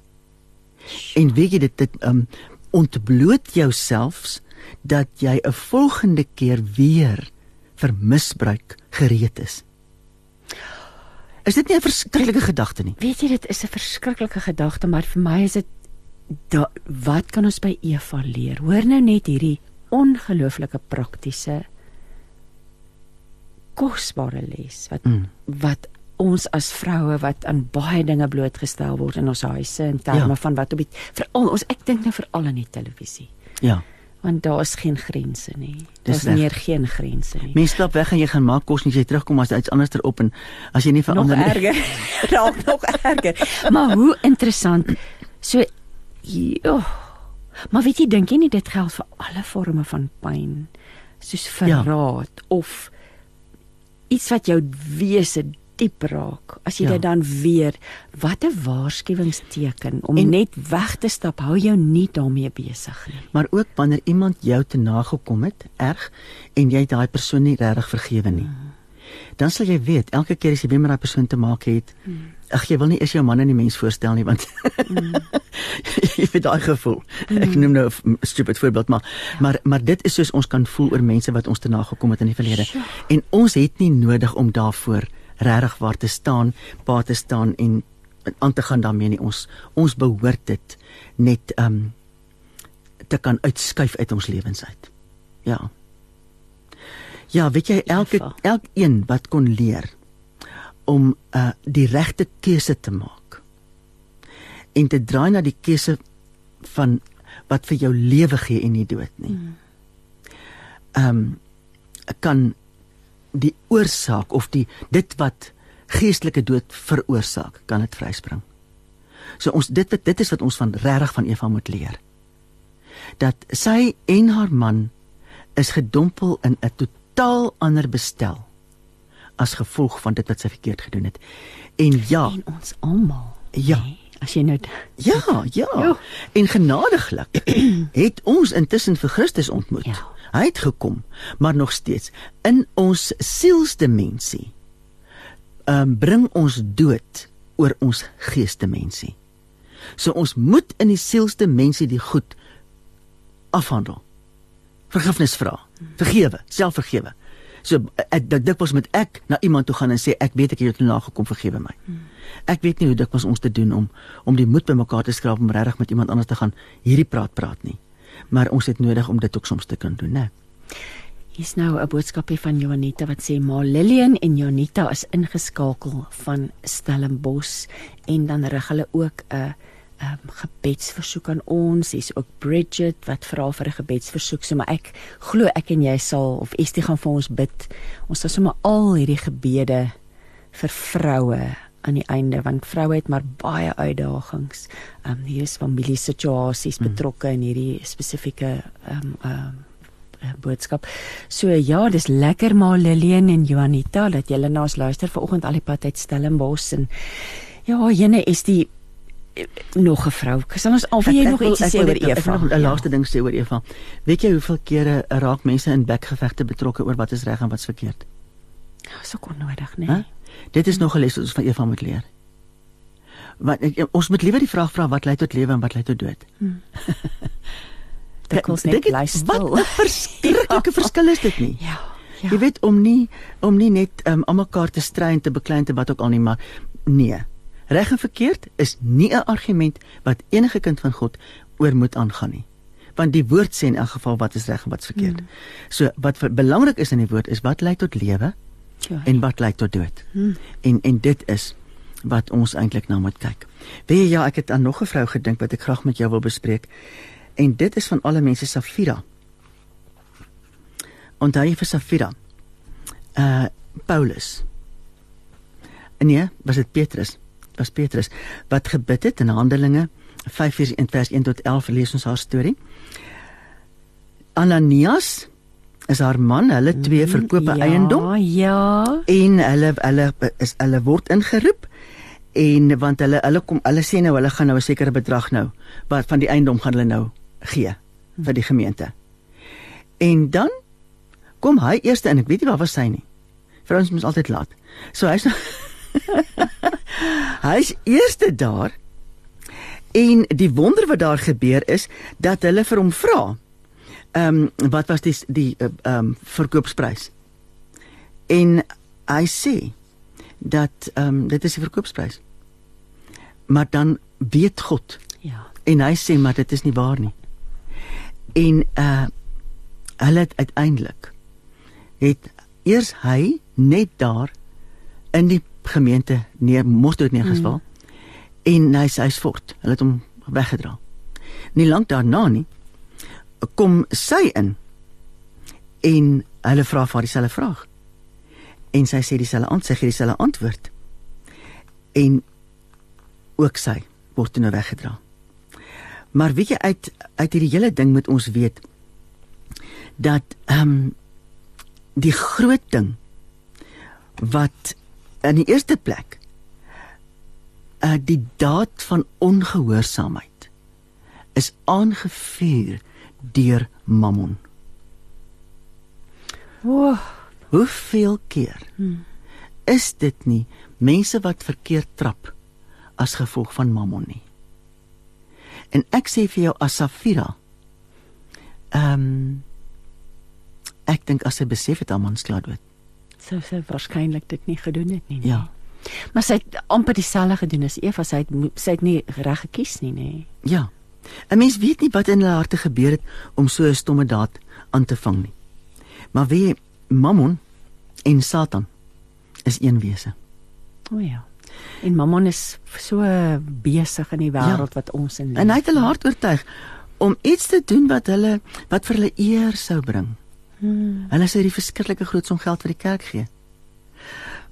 En weet jy dit dit um, ontbloot jouself dat jy 'n volgende keer weer vir misbruik gereed is. Is dit nie 'n verskriklike gedagte nie? Weet jy dit is 'n verskriklike gedagte, maar vir my is dit da, wat kan ons by Eva leer? Hoor nou net hierdie ongelooflike praktiese kosbare les wat Mm. wat ons as vroue wat aan baie dinge blootgestel word in ons huise in terme Ja. ja. van wat op die veral ons ek dink nou veral aan die televisie Ja. Want daar is geen grense nie. Daar's meer geen grense nie. Mense stap weg en jy gaan maak kos en as jy terugkom as iets anders erop en as jy nie nog verander nie. erger. Raak nog erger. Maar hoe interessant. So ja. Maar weet jy dink jy nie dit geld vir alle forme van pyn soos verraad ja. of iets wat jou wese diep raak. As jy Ja. ja. dit dan weer wat 'n waarskuwingsteken om En- net weg te stap. Hou jou nie daarmee besig nie. Maar ook wanneer iemand jou te nagekom het, erg en jy daai persoon nie regtig vergewe nie. Dan sal jy weet elke keer as jy weer met daai persoon te maak het, ag jy wil nie eers jou man aan die mens voorstel nie want jy het daai gevoel. Ek noem nou 'n stupid voorbeeld, maar maar maar dit is soos ons kan voel oor mense wat ons te nagekom het in die verlede. En ons het nie nodig om daarvoor regtig waar te staan, pa te staan en aan te gaan daarmee nie. Ons ons behoort dit net um te kan uitskuif uit ons lewens uit. Ja. Ja, weet jy elke elkeen wat kon leer om uh die regte keuse te maak en te draai na die keuse van wat vir jou lewe gee en nie dood nie. Ehm um, kan die oorsaak of die dit wat geestelike dood veroorsaak, kan dit vryspring. So ons dit dit is wat ons van regtig van Eva moet leer. Dat sy en haar man is gedompel in 'n totaal ander bestel as gevolg van dit wat sy verkeerd gedoen het. En ja, En ons almal. Ja. nee, As jy nou ja, ja. Ja. En genadiglik het ons intussen vir Christus ontmoet. Ja. Hy het gekom, maar nog steeds in ons sielsdimensie. Ehm um, bring ons dood oor ons geesdimensie. So ons moet in die sielste mense die goed afhandel. Vergifnis vra, vergewe, selfvergewe. So ek dit dikwels met ek na iemand toe gaan en sê ek weet ek het jou nagekom vergewe my. Ek weet nie hoe dikwels ons te doen om om die moed bymekaar te skraap om regtig met iemand anders te gaan hierdie praat praat nie. Maar ons het nodig om dit ook soms te kan doen, né? Hier's nou 'n boodskapie van Jonita wat sê Ma Lillian en Jonita is ingeskakel van Stellenbosch en dan rig hulle ook 'n um, gebedsversoek aan ons. Hier's ook Bridget wat vra vir 'n gebedsversoek. So maar ek glo ek en jy sal of Estie gaan vir ons bid. Ons sal sommer al hierdie gebede vir vroue aan die einde want vroue het maar baie uitdagings. Ehm um, hier is familiesituasies mm. betrokke in hierdie spesifieke ehm um, ehm um, boodskap. So ja, dis lekker maar Lillian en Juanita dat julle na ons luister vanoggend al die pad uit Stellenbosch en ja, jene is die nog 'n vrou. Sal ons al wie jy nog iets sê oor Eva? Ek nog 'n ja. laaste ding sê oor Eva. Weet jy hoeveel kere raak mense in bekgevegte betrokke oor wat is reg en wat is verkeerd? Ja, so kon nodig, nee. Huh? Dit is nog 'n les wat ons van Eva moet leer. Want ons moet liewer die vraag vra wat lei tot lewe en wat lei tot dood. Hmm. Dit kos net bly stil. Wat 'n verskriklike ja. verskil is dit nie? Ja. Ja. Jy weet om nie om nie net um, om mekaar te stry en te beklein te wat ook al nie, maar nee. Reg en verkeerd is nie 'n argument wat enige kind van God oor moet aangaan nie. Want die woord sê in elk geval wat is reg en wat is verkeerd. Hmm. So wat belangrik is in die woord is wat lei tot lewe ja. en wat lei tot dood. Hmm. En en dit is wat ons eintlik nou moet kyk. Weet jy ja, ek het aan nog 'n vrou gedink wat ek graag met jou wil bespreek. En dit is van alle mense Safira. Onthou jy vir Safira? Uh Paulus. Nee, was dit Petrus? was Petrus wat gebid het in Handelinge 5 vers 1 tot 11 lees ons haar storie. Ananias is haar man, hulle twee verkoop 'n ja, eiendom. Ja. En hulle hulle is hulle word ingeroep en want hulle hulle kom hulle sê nou hulle gaan nou 'n sekere bedrag nou wat van die eiendom gaan hulle nou gee vir die gemeente. En dan kom hy eers in, ek weet nie waar was hy nie. Vrouens moet altyd laat. So hy's nou Hy's eerste daar. En die wonder wat daar gebeur is dat hulle vir hom vra. Ehm um, wat was die die eh, ehm um, verkoopsprys? En hy sê dat ehm um, dit is die verkoopsprys. Maar dan weet God. Ja. En hy sê maar dit is nie waar nie. En uh hulle het uiteindelik het eers hy net daar in die gemeente neer mos dit neergesval. Mm. En hy sê hy's fort. Hulle het hom weggedra. Nie lank daarna nie kom sy in en hulle vra vir dieselfde vraag. En sy sê dieselfde antwoord, sy gee dieselfde antwoord. En ook sy word nou weggedra. Maar weet jy uit uit hierdie hele ding moet ons weet dat ehm um, die groot ding wat in die eerste plek uh die daad van ongehoorsaamheid is aangevuur deur Mammon. Wow, hoeveel keer hmm. is dit nie mense wat verkeerd trap as gevolg van Mammon nie? En ek sê vir jou as Safira ehm um, ek dink as sy besef het Amman sklaar dood sou sy waarskynlik dit nie gedoen het nie. nie. Ja. Maar sy het amper dieselfde gedoen as Eva, sy het sy het nie reg gekies nie, nê. Ja. 'n Mens weet nie wat in hulle harte gebeur het om so 'n stomme daad aan te vang nie. Maar wie Mammon en Satan is een wese. O ja. En Mammon is so besig in die wêreld ja. wat ons in. En hy het hulle hart oortuig om iets te doen wat hulle wat vir hulle eer sou bring. Hmm. Hulle sê die verskriklike groot som geld vir die kerk gee.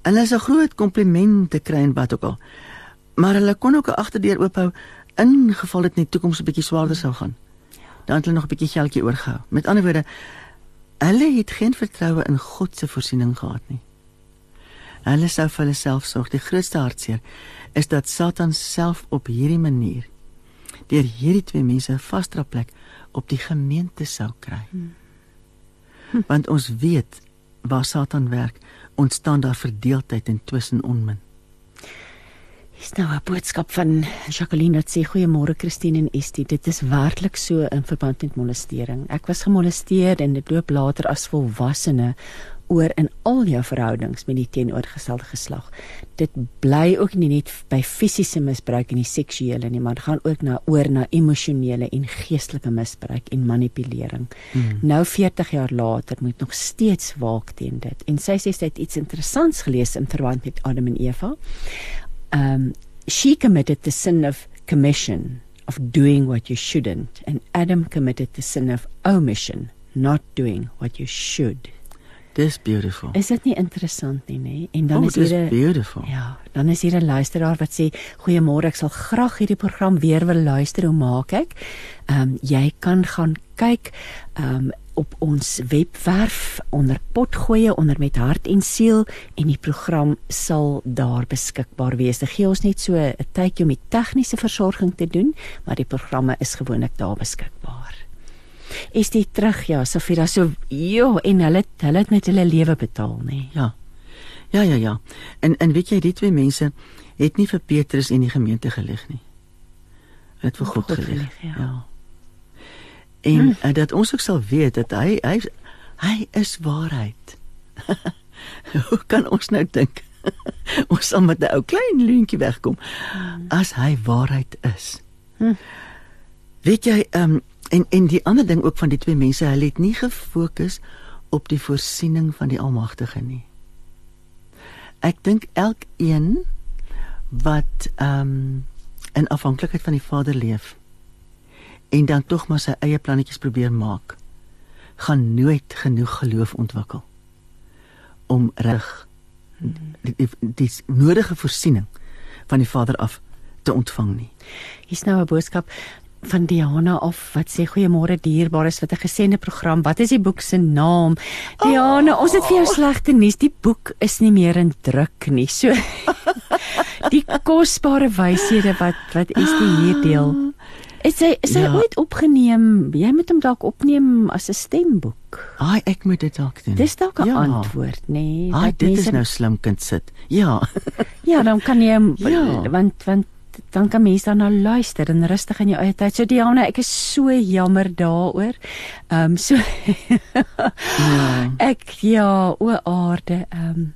Hulle is 'n groot kompliment te kry en wat ook al. Maar hulle kon ook 'n agterdeur oophou in geval dit net toekoms 'n bietjie swaarder sou gaan. Dan het hulle nog 'n bietjie geldjie oorgehou. Met ander woorde, hulle het geen vertroue in God se voorsiening gehad nie. Hulle sou vir hulle self sorg. Die grootste hartseer is dat Satan self op hierdie manier deur hierdie twee mense 'n vaste plek op die gemeente sou kry. Hmm want ons weet waar Satan werk, ontstaan daar verdeeldheid en twis en onmin. Dis nou 'n boodskap van Jacqueline wat sê goeiemôre Christine en Estie. Dit is werklik so in verband met molestering. Ek was gemolesteer en dit loop later as volwassene oor in al jou verhoudings met die teenoorgestelde geslag. Dit bly ook nie net by fisiese misbruik en die seksuele nie, maar gaan ook na oor na emosionele en geestelike misbruik en manipulering. Hmm. Nou 40 jaar later moet nog steeds waak teen dit. En sy sê sy het iets interessants gelees in verband met Adam en Eva um, she committed the sin of commission, of doing what you shouldn't, and Adam committed the sin of omission, not doing what you should. Dis beautiful. Is dit nie interessant nie, nê? En dan oh, is hier 'n beautiful. Ja, dan is hier 'n luisteraar wat sê: "Goeiemôre, ek sal graag hierdie program weer wil luister. Hoe maak ek?" Ehm um, jy kan gaan kyk ehm um, op ons webwerf onder potgoeie onder met hart en siel en die program sal daar beskikbaar wees. Dit gee ons net so 'n tydjie om die tegniese versorging te doen, maar die programme is gewoonlik daar beskikbaar. Is dit terug ja, Safira so jo en hulle hulle het met hulle lewe betaal, nê? Nee. Ja. Ja ja ja. En en weet jy die twee mense het nie vir Petrus en die gemeente gelig nie. Hulle het vir God, God gelig. gelig ja. ja en hmm. uh, dat ons ook sal weet dat hy hy hy is waarheid. Hoe kan ons nou dink ons sal met 'n ou klein leentjie wegkom hmm. as hy waarheid is? Hmm. Weet jy ehm um, en en die ander ding ook van die twee mense, hulle het nie gefokus op die voorsiening van die Almagtige nie. Ek dink elkeen wat ehm um, in afhanklikheid van die Vader leef, en dan tog maar sy eie plannetjies probeer maak, gaan nooit genoeg geloof ontwikkel om reg die, die, die nodige voorsiening van die Vader af te ontvang nie. Hier's nou 'n boodskap van Diana of wat sê goeiemôre dierbares wat 'n gesende program. Wat is die boek se naam? Diana, oh, ons het vir jou slegte nuus. Die boek is nie meer in druk nie. So die kosbare wyshede wat wat is die hier deel? Is hy is hy ja. ooit opgeneem? Jy moet hom dalk opneem as 'n stemboek. Ai, ek moet dit dalk doen. Dis dalk 'n ja. antwoord, nê? Nee, Ai, dit mense... is nou slim kind sit. Ja. ja, dan kan jy ja. want want dan kan mense dan nou luister en rustig in jou eie tyd. So Diana, ek is so jammer daaroor. Ehm um, so ja. Ek ja, o aarde, ehm um,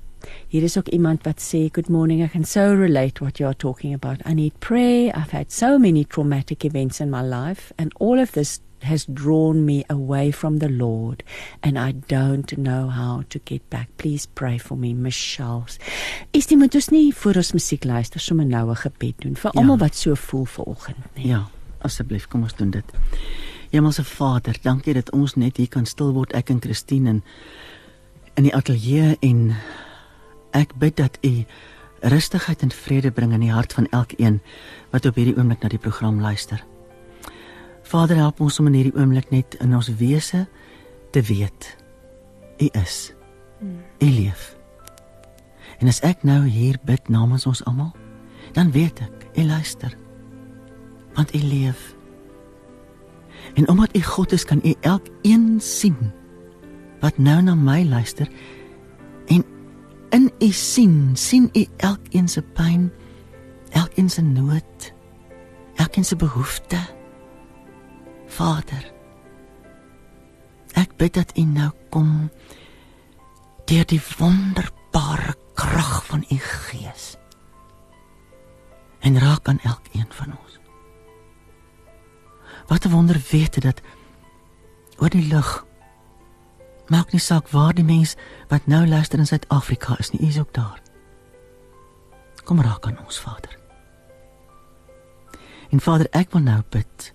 Hier is ook iemand wat sê good morning I can so relate what you are talking about. I need prayer. I've had so many traumatic events in my life and all of this has drawn me away from the Lord and I don't know how to get back. Please pray for me, Michelle. Is dit moet ons nie vir ons musiek luister sommer nou 'n gebed doen vir ja. almal wat so voel vanoggend nie. Ja, asseblief kom ons doen dit. Hemelse Vader, dankie dat ons net hier kan stil word ek en Christine in in die ateljee en Ek bid dat U rustigheid en vrede bring in die hart van elkeen wat op hierdie oomblik na die program luister. Vader, help ons om in hierdie oomblik net in ons wese te weet U is. U leef. En as ek nou hier bid namens ons almal, dan weet ek U luister. Want U leef. En omdat U God is, kan U elkeen sien wat nou na my luister en in u sien, sien u elkeen se pyn, elkeen se nood, elkeen se behoefte. Vader, ek bid dat u nou kom deur die wonderbare krag van u gees en raak aan elkeen van ons. Wat 'n wonder weet dat oor die lug Maak nie saak waar die mens wat nou luister in Suid-Afrika is nie, is ook daar. Kom raak aan ons Vader. En Vader, ek wil nou bid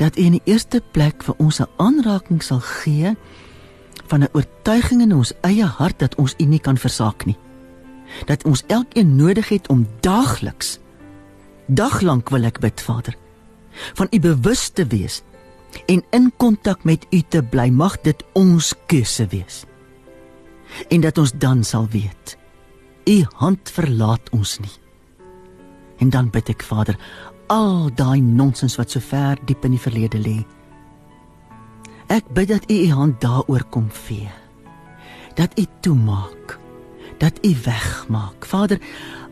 dat U in die eerste plek vir ons 'n aanraking sal gee van 'n oortuiging in ons eie hart dat ons U nie kan versaak nie. Dat ons elkeen nodig het om daagliks daglank wil ek bid, Vader, van U bewus te wees en in kontak met U te bly, mag dit ons keuse wees. En dat ons dan sal weet, U hand verlaat ons nie. En dan bid ek Vader, al daai nonsens wat so ver diep in die verlede lê. Ek bid dat U U hand daaroor kom vee. Dat U toemaak. Dat U wegmaak. Vader,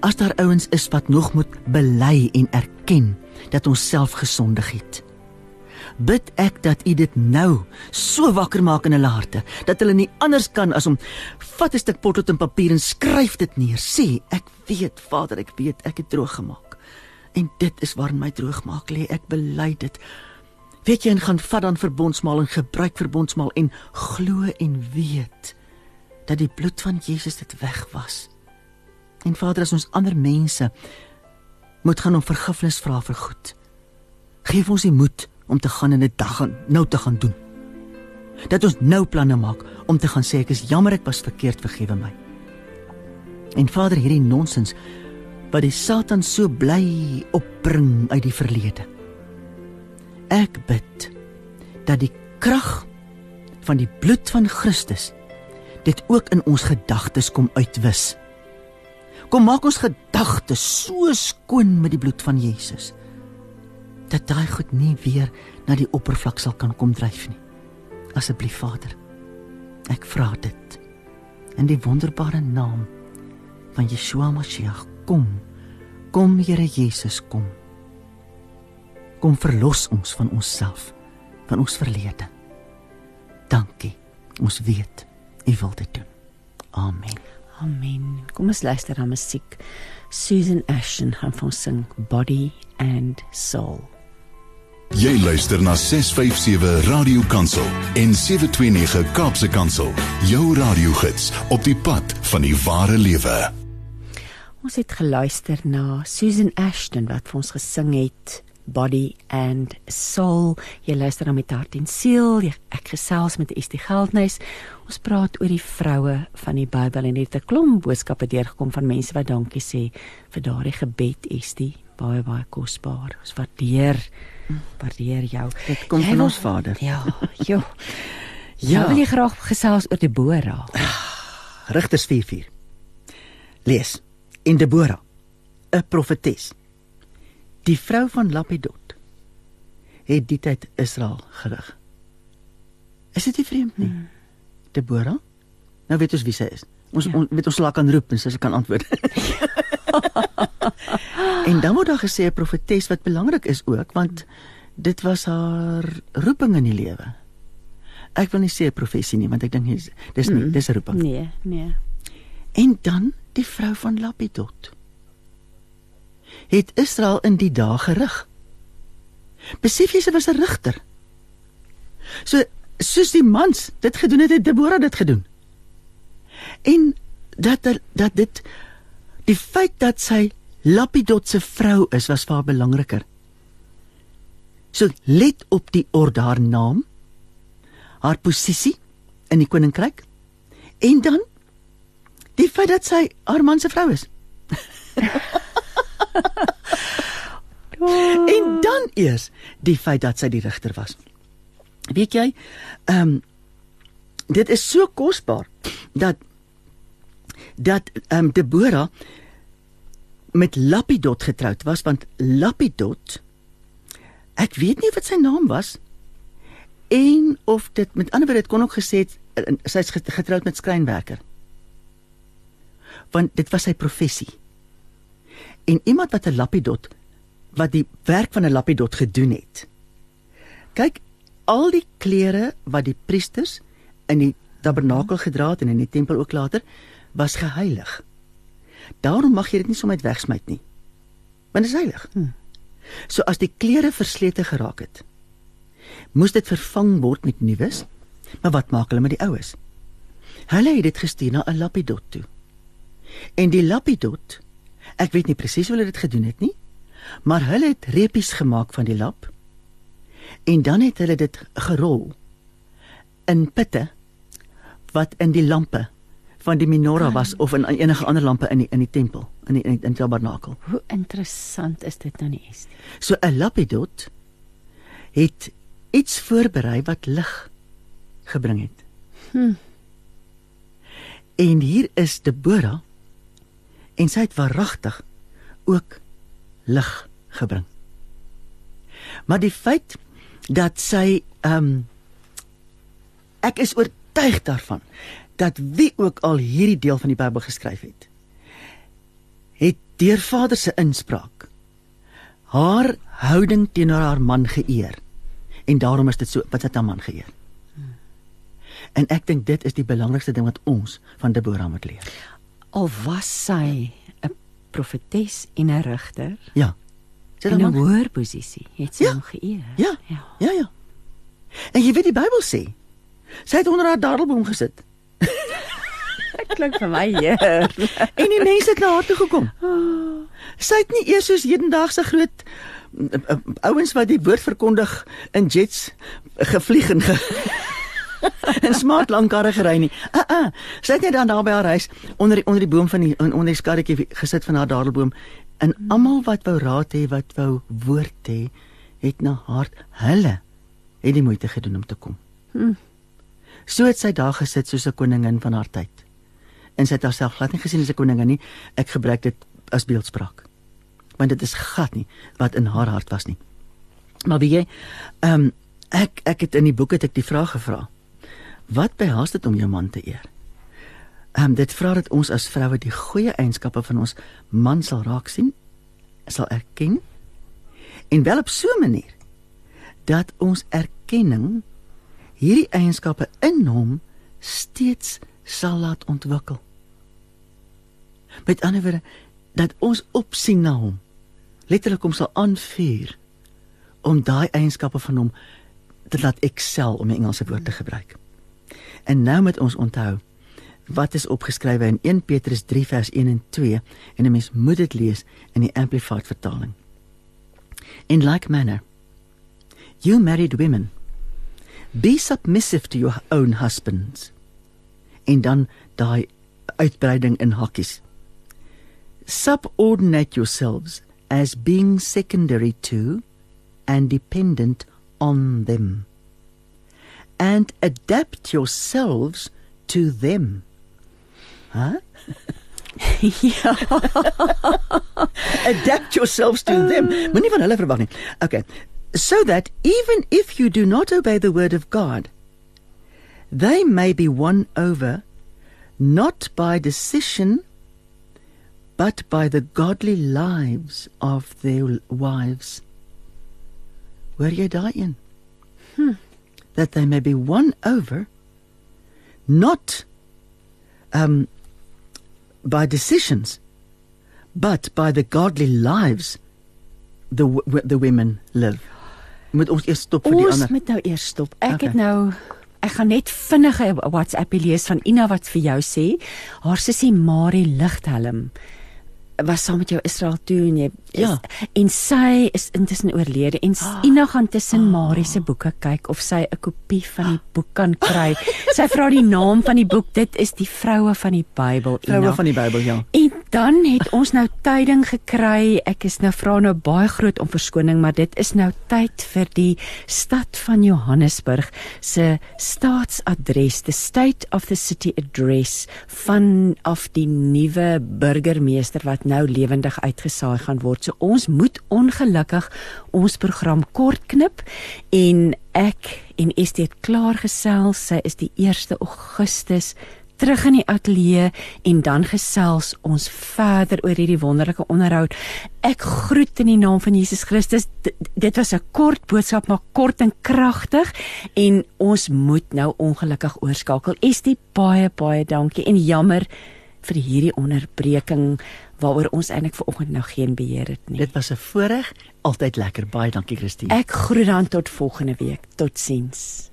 as daar ouens is wat nog moet bely en erken dat ons self gesondig het. Bid ek dat U dit nou so wakker maak in hulle harte dat hulle nie anders kan as om vat 'n stuk potlood en papier en skryf dit neer. Sê, ek weet Vader, ek weet ek het droog gemaak. En dit is waarin my droogmaak lê. Ek bely dit. Weet jy en gaan vat dan verbondsmaal en gebruik verbondsmaal en glo en weet dat die bloed van Jesus dit wegwas. En Vader, as ons ander mense moet gaan om vergifnis vra vir goed. Geef ons die moed om te gaan en dit dag nou te gaan doen. Dat ons nou planne maak om te gaan sê ek is jammer ek was verkeerd vergewe my. En Vader, hierdie nonsens wat die Satan so bly opbring uit die verlede. Ek bid dat die krag van die bloed van Christus dit ook in ons gedagtes kom uitwis. Kom maak ons gedagtes so skoon met die bloed van Jesus dat daai goed nie weer na die oppervlak sal kan kom dryf nie. Asseblief Vader. Ek vra dit in die wonderbare naam van Yeshua Mashiach. Kom. Kom Here Jesus, kom. Kom verlos ons van onsself, van ons verlede. Dankie. Ons weet U wil dit doen. Amen. Amen. Kom ons luister na musiek. Susan Ashton gaan van sing Body and Soul. Jy luister na 657 Radio Kansel en 729 Kaapse Kansel. Jou radiogids op die pad van die ware lewe. Ons het geluister na Susan Ashton wat vir ons gesing het Body and Soul. Jy luister na met hart en siel. Ek gesels met Estie Geldnys. Ons praat oor die vroue van die Bybel en het 'n klomp boodskappe deurgekom van mense wat dankie sê vir daardie gebed Estie. Baie baie kosbaar. Ons waardeer waardeer jou. Dit kom van ons Vader. Ja, jo. Ja, wil jy graag gesels oor Debora? Rigters 4:4. Lees. In Debora, 'n profetes Die vrou van Lapidot het die tyd Israel gerig. Is dit nie vreemd nie? Hmm. Deborah? Nou weet ons wie sy is. Ons ja. on, weet ons sal kan roep en sy kan antwoord. en dan word daar gesê 'n profetes wat belangrik is ook want dit was haar roeping in die lewe. Ek wil nie sê 'n professie nie want ek dink dis nie dis 'n roeping. Nee, nee. En dan die vrou van Lapidot het Israel in die dae gerig. Besef jy sy was 'n rigter. So soos die mans dit gedoen het, het Deborah dit gedoen. En dat er, dat dit die feit dat sy Lapidot se vrou is was vir haar belangriker. So let op die orde haar naam, haar posisie in die koninkryk en dan die feit dat sy haar man se vrou is. en dan eers die feit dat sy die regter was. Weet jy, ehm um, dit is so kosbaar dat dat ehm um, Deborah met Lapidot getroud was want Lapidot ek weet nie wat sy naam was. En of dit met ander woorde dit kon ook gesê het sy's getroud met skrynwerker. Want dit was sy professie. En iemand wat 'n lapidot wat die werk van 'n lapidot gedoen het. Kyk, al die klere wat die priesters in die tabernakel gedra het en in die tempel ook later was geheilig. Daarom mag jy dit nie sommer wegsmyt nie. Want dit is heilig. Hmm. So as die klere verslete geraak het, moes dit vervang word met nuus. Maar wat maak hulle met die oues? Hulle het dit gestuur na 'n lapidot toe. En die lapidot Ek weet nie presies hoe hulle dit gedoen het nie, maar hulle het repies gemaak van die lap en dan het hulle dit gerol in pitte wat in die lampe van die menorah was of in enige ander lampe in die in die tempel in die in die tabernakel. Hoe interessant is dit nou nie is. So 'n lapidot het iets voorberei wat lig gebring het. Hm. En hier is Deborah en sy het waaragtig ook lig gebring. Maar die feit dat sy ehm um, ek is oortuig daarvan dat wie ook al hierdie deel van die Bybel geskryf het, het deur Vader se inspraak haar houding teenoor haar man geëer. En daarom is dit so wat sy haar man geëer. En ek dink dit is die belangrikste ding wat ons van Deborah moet leer. Al was sy 'n profetes en 'n rigter Ja. Sy het 'n hoër posisie, het sy Ja. hom geëer. Ja. Ja. Ja, ja. En jy weet die Bybel sê, sy het onder haar dadelboom gesit klink vir my heer. en die mense het na haar toe gekom. Sy het nie eers soos hedendaagse groot ouens wat die woord verkondig in jets gevlieg en ge en smart lankare gery nie. Uh uh. Sy het net dan daar by haar huis onder die, onder die boom van die onder die skarretjie gesit van haar dadelboom en almal wat wou raad hê, wat wou woord hê, het na haar hulle het die moeite gedoen om te kom. So het sy daar gesit soos 'n koningin van haar tyd. En sy het haarself glad nie gesien as 'n koningin nie. Ek gebruik dit as beeldspraak. Want dit is glad nie wat in haar hart was nie. Maar weet jy, ehm um, ek ek het in die boek het ek die vraag gevra. Wat behels dit om jou man te eer? Ehm um, dit vra dat ons as vroue die goeie eienskappe van ons man sal raak sien, sal erken en wel op so 'n manier dat ons erkenning hierdie eienskappe in hom steeds sal laat ontwikkel. Met ander woorde dat ons opsien na hom. Letterlik hom sal aanvuur om daai eienskappe van hom te laat excel om 'n Engelse woord te gebruik. En nou moet ons onthou wat is opgeskrywe in 1 Petrus 3 vers 1 en 2 en 'n mens moet dit lees in die amplified vertaling. In like manner you married women be submissive to your own husbands en dan daai uitbreiding in hakkies subordinate yourselves as being secondary to and dependent on them and adapt yourselves to them huh ja. adapt yourselves to them. Moenie van hulle verwag nie. Okay. So that even if you do not obey the word of God, they may be won over not by decision but by the godly lives of their wives. Hoor jy daai een? Hmm. That they may be won over not um by decisions but by the godly lives the w- the women live. Moet ons eers stop vir die Ons ander. moet nou eers stop. Ek Okay. het nou ek gaan net vinnig 'n WhatsApp lees van Ina wat vir jou sê haar sussie Marie Ligthelm was saam met jou Israel toe en jy Ja. en sy is intussen oorlede en oh. Ina gaan tussen Marie se boeke kyk of sy 'n kopie van die boek kan kry. sy vra die naam van die boek. Dit is die vroue van die Bybel. Ina. Vroue van die Bybel, ja. En dan het ons nou tyding gekry. Ek is nou vra nou baie groot om verskoning, maar dit is nou tyd vir die stad van Johannesburg se staatsadres, the state of the city address van of die nuwe burgemeester wat nou lewendig uitgesaai gaan word. So ons moet ongelukkig ons program kort knip en ek en Estie het klaar gesels. Sy is die 1 Augustus terug in die ateljee en dan gesels ons verder oor hierdie wonderlike onderhoud. Ek groet in die naam van Jesus Christus. D dit was 'n kort boodskap maar kort en kragtig en ons moet nou ongelukkig oorskakel. Estie baie baie dankie en jammer vir hierdie onderbreking waaroor ons eintlik vanoggend nou geen beheer het nie. Dit was 'n voorreg, altyd lekker. Baie dankie Christine. Ek groet dan tot volgende week. Totsiens.